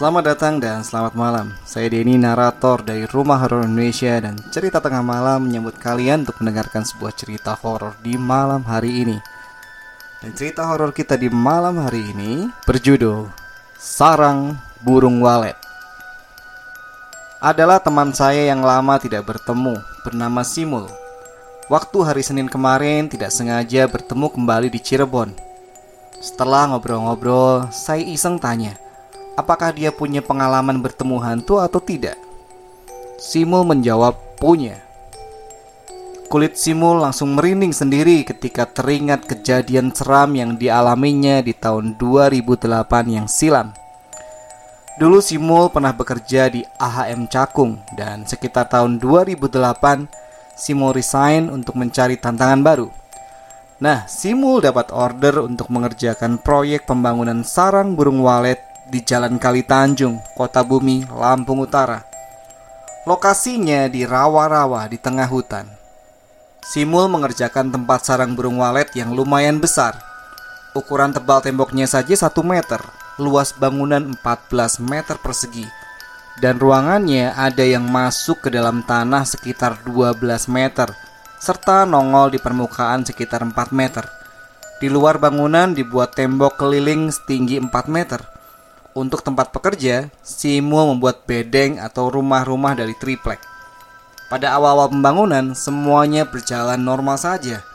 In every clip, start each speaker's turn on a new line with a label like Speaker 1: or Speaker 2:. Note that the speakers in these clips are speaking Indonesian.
Speaker 1: Selamat datang dan selamat malam. Saya Denny, narator dari Rumah Horor Indonesia dan cerita tengah malam menyambut kalian untuk mendengarkan sebuah cerita horor di malam hari ini. Dan cerita horor kita di malam hari ini berjudul Sarang Burung Walet. Adalah teman saya yang lama tidak bertemu, bernama Simul. Waktu hari Senin kemarin tidak sengaja bertemu kembali di Cirebon. Setelah ngobrol-ngobrol, saya iseng tanya, apakah dia punya pengalaman bertemu hantu atau tidak. Simul menjawab punya. Kulit Simul langsung merinding sendiri ketika teringat kejadian seram yang dialaminya di tahun 2008 yang silam. Dulu Simul pernah bekerja di AHM Cakung dan sekitar tahun 2008 Simul resign untuk mencari tantangan baru. Nah, Simul dapat order untuk mengerjakan proyek pembangunan sarang burung walet di Jalan Kali Tanjung, Kota Bumi, Lampung Utara. Lokasinya di rawa-rawa di tengah hutan. Simul mengerjakan tempat sarang burung walet yang lumayan besar. Ukuran tebal temboknya saja 1 meter, luas bangunan 14 meter persegi. Dan ruangannya ada yang masuk ke dalam tanah sekitar 12 meter, serta nongol di permukaan sekitar 4 meter. Di luar bangunan dibuat tembok keliling setinggi 4 meter untuk tempat pekerja, Simul membuat bedeng atau rumah-rumah dari triplek. Pada awal-awal pembangunan, semuanya berjalan normal saja.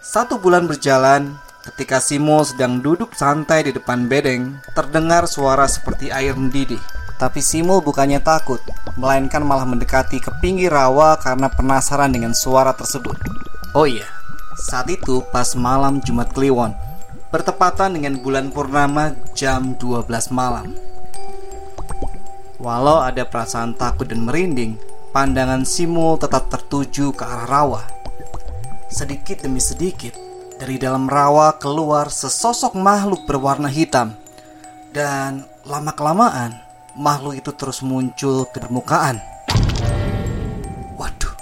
Speaker 1: Satu bulan berjalan, ketika Simul sedang duduk santai di depan bedeng, terdengar suara seperti air mendidih. Tapi Simul bukannya takut, melainkan malah mendekati ke pinggir rawa karena penasaran dengan suara tersebut. Oh iya, saat itu pas malam Jumat Kliwon, bertepatan dengan bulan purnama jam 12 malam. Walau ada perasaan takut dan merinding, pandangan Simul tetap tertuju ke arah rawa. Sedikit demi sedikit, dari dalam rawa keluar sesosok makhluk berwarna hitam. Dan lama-kelamaan, makhluk itu terus muncul ke permukaan. Waduh,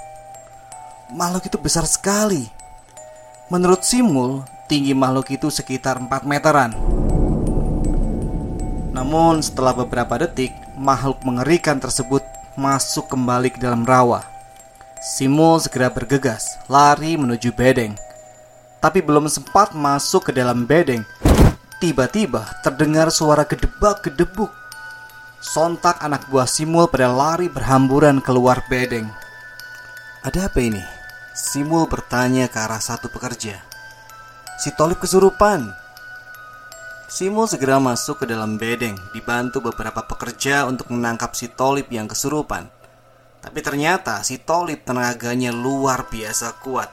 Speaker 1: makhluk itu besar sekali. Menurut Simul, Tinggi makhluk itu sekitar 4 meteran. Namun setelah beberapa detik, makhluk mengerikan tersebut masuk kembali ke dalam rawa. Simul segera bergegas, lari menuju bedeng. Tapi belum sempat masuk ke dalam bedeng, tiba-tiba terdengar suara gedebak-gedebuk. Sontak anak buah Simul pada lari berhamburan keluar bedeng. Ada apa ini? Simul bertanya ke arah satu pekerja. Si Tolip kesurupan. Simul segera masuk ke dalam bedeng, dibantu beberapa pekerja untuk menangkap si Tolip yang kesurupan. Tapi ternyata si Tolip tenaganya luar biasa kuat.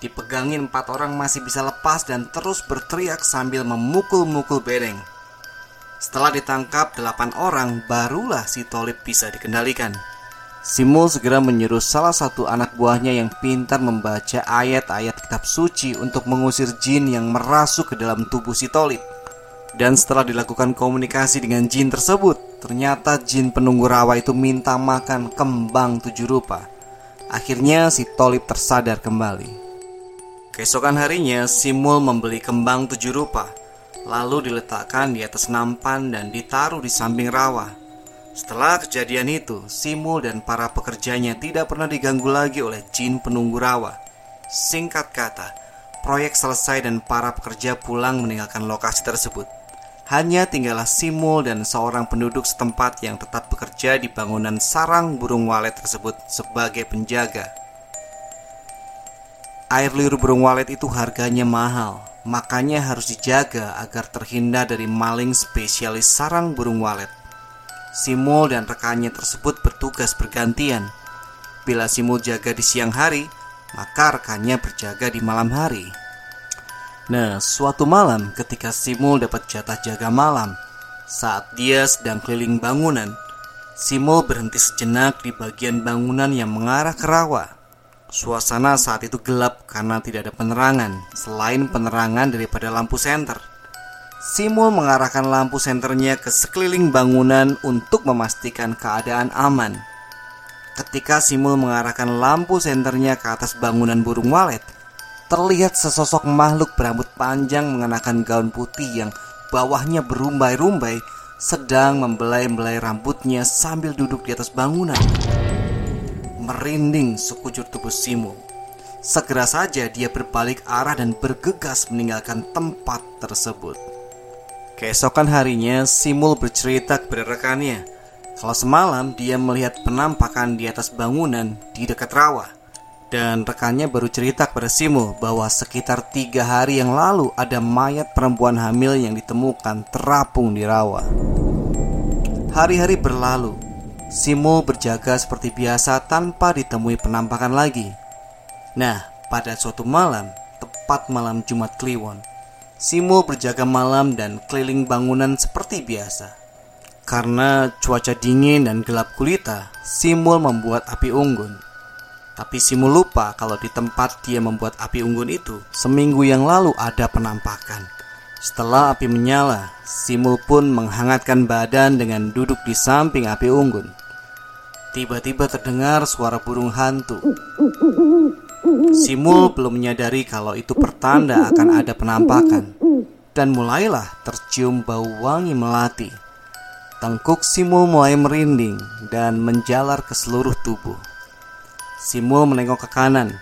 Speaker 1: Dipegangin empat orang masih bisa lepas dan terus berteriak sambil memukul-mukul bedeng. Setelah ditangkap delapan orang, barulah si Tolip bisa dikendalikan. Simul segera menyuruh salah satu anak buahnya yang pintar membaca ayat-ayat kitab suci untuk mengusir jin yang merasuk ke dalam tubuh si Tolip. Dan setelah dilakukan komunikasi dengan jin tersebut, ternyata jin penunggu rawa itu minta makan kembang tujuh rupa. Akhirnya si Tolip tersadar kembali. Keesokan harinya, Simul membeli kembang tujuh rupa, lalu diletakkan di atas nampan dan ditaruh di samping rawa. Setelah kejadian itu, Simul dan para pekerjanya tidak pernah diganggu lagi oleh jin penunggu rawa. Singkat kata, proyek selesai dan para pekerja pulang meninggalkan lokasi tersebut. Hanya tinggallah Simul dan seorang penduduk setempat yang tetap bekerja di bangunan sarang burung walet tersebut sebagai penjaga. Air liur burung walet itu harganya mahal, makanya harus dijaga agar terhindar dari maling spesialis sarang burung walet. Simul dan rekannya tersebut bertugas bergantian. Bila Simul jaga di siang hari, maka rekannya berjaga di malam hari. Nah, suatu malam ketika Simul dapat jatah jaga malam, saat dia sedang keliling bangunan, Simul berhenti sejenak di bagian bangunan yang mengarah ke rawa. Suasana saat itu gelap karena tidak ada penerangan selain penerangan daripada lampu senter. Simul mengarahkan lampu senternya ke sekeliling bangunan untuk memastikan keadaan aman. Ketika Simul mengarahkan lampu senternya ke atas bangunan burung walet, terlihat sesosok makhluk berambut panjang mengenakan gaun putih yang bawahnya berumbai-rumbai sedang membelai-belai rambutnya sambil duduk di atas bangunan. Merinding sekujur tubuh Simul. Segera saja dia berbalik arah dan bergegas meninggalkan tempat tersebut. Keesokan harinya, Simul bercerita kepada rekannya kalau semalam dia melihat penampakan di atas bangunan di dekat rawa. Dan rekannya baru cerita kepada Simul bahwa sekitar tiga hari yang lalu ada mayat perempuan hamil yang ditemukan terapung di rawa. Hari-hari berlalu, Simul berjaga seperti biasa tanpa ditemui penampakan lagi. Nah, pada suatu malam, tepat malam Jumat Kliwon, Simul berjaga malam dan keliling bangunan seperti biasa. Karena cuaca dingin dan gelap gulita, Simul membuat api unggun. Tapi Simul lupa kalau di tempat dia membuat api unggun itu Seminggu yang lalu ada penampakan. Setelah api menyala Simul pun menghangatkan badan dengan duduk di samping api unggun. Tiba-tiba terdengar suara burung hantu Simul belum menyadari kalau itu pertanda akan ada penampakan Dan mulailah tercium bau wangi melati Tengkuk Simul mulai merinding dan menjalar ke seluruh tubuh Simul menengok ke kanan,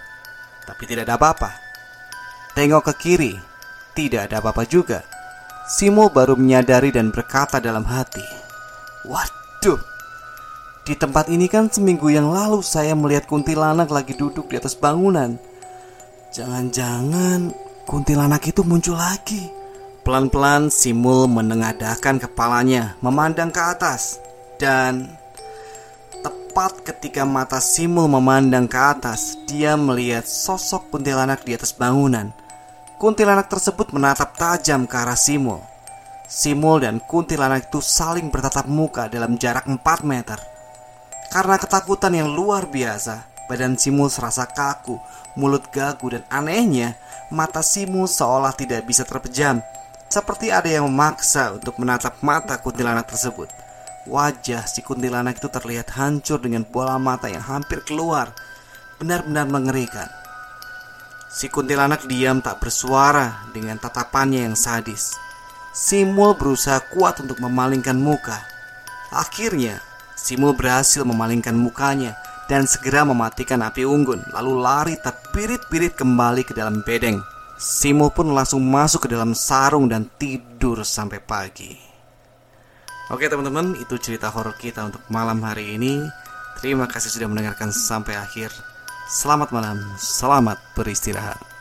Speaker 1: tapi tidak ada apa-apa. Tengok ke kiri, tidak ada apa-apa juga. Simul baru menyadari dan berkata dalam hati, "Waduh, di tempat ini kan seminggu yang lalu saya melihat kuntilanak lagi duduk di atas bangunan. Jangan-jangan kuntilanak itu muncul lagi." Pelan-pelan Simul menengadahkan kepalanya, memandang ke atas, dan Tepat ketika mata Simul memandang ke atas, dia melihat sosok kuntilanak di atas bangunan. Kuntilanak tersebut menatap tajam ke arah Simul. Simul dan kuntilanak itu saling bertatap muka dalam jarak 4 meter. Karena ketakutan yang luar biasa, badan Simul serasa kaku, mulut gagu dan anehnya, mata Simul seolah tidak bisa terpejam, seperti ada yang memaksa untuk menatap mata kuntilanak tersebut. Wajah si kuntilanak itu terlihat hancur dengan bola mata yang hampir keluar. Benar-benar mengerikan. Si kuntilanak diam tak bersuara dengan tatapannya yang sadis. Simul berusaha kuat untuk memalingkan muka. Akhirnya, Simul berhasil memalingkan mukanya dan segera mematikan api unggun, lalu lari terpirit-pirit kembali ke dalam bedeng. Simul pun langsung masuk ke dalam sarung dan tidur sampai pagi. Oke teman-teman, itu cerita horor kita untuk malam hari ini. Terima kasih sudah mendengarkan sampai akhir. Selamat malam, selamat beristirahat.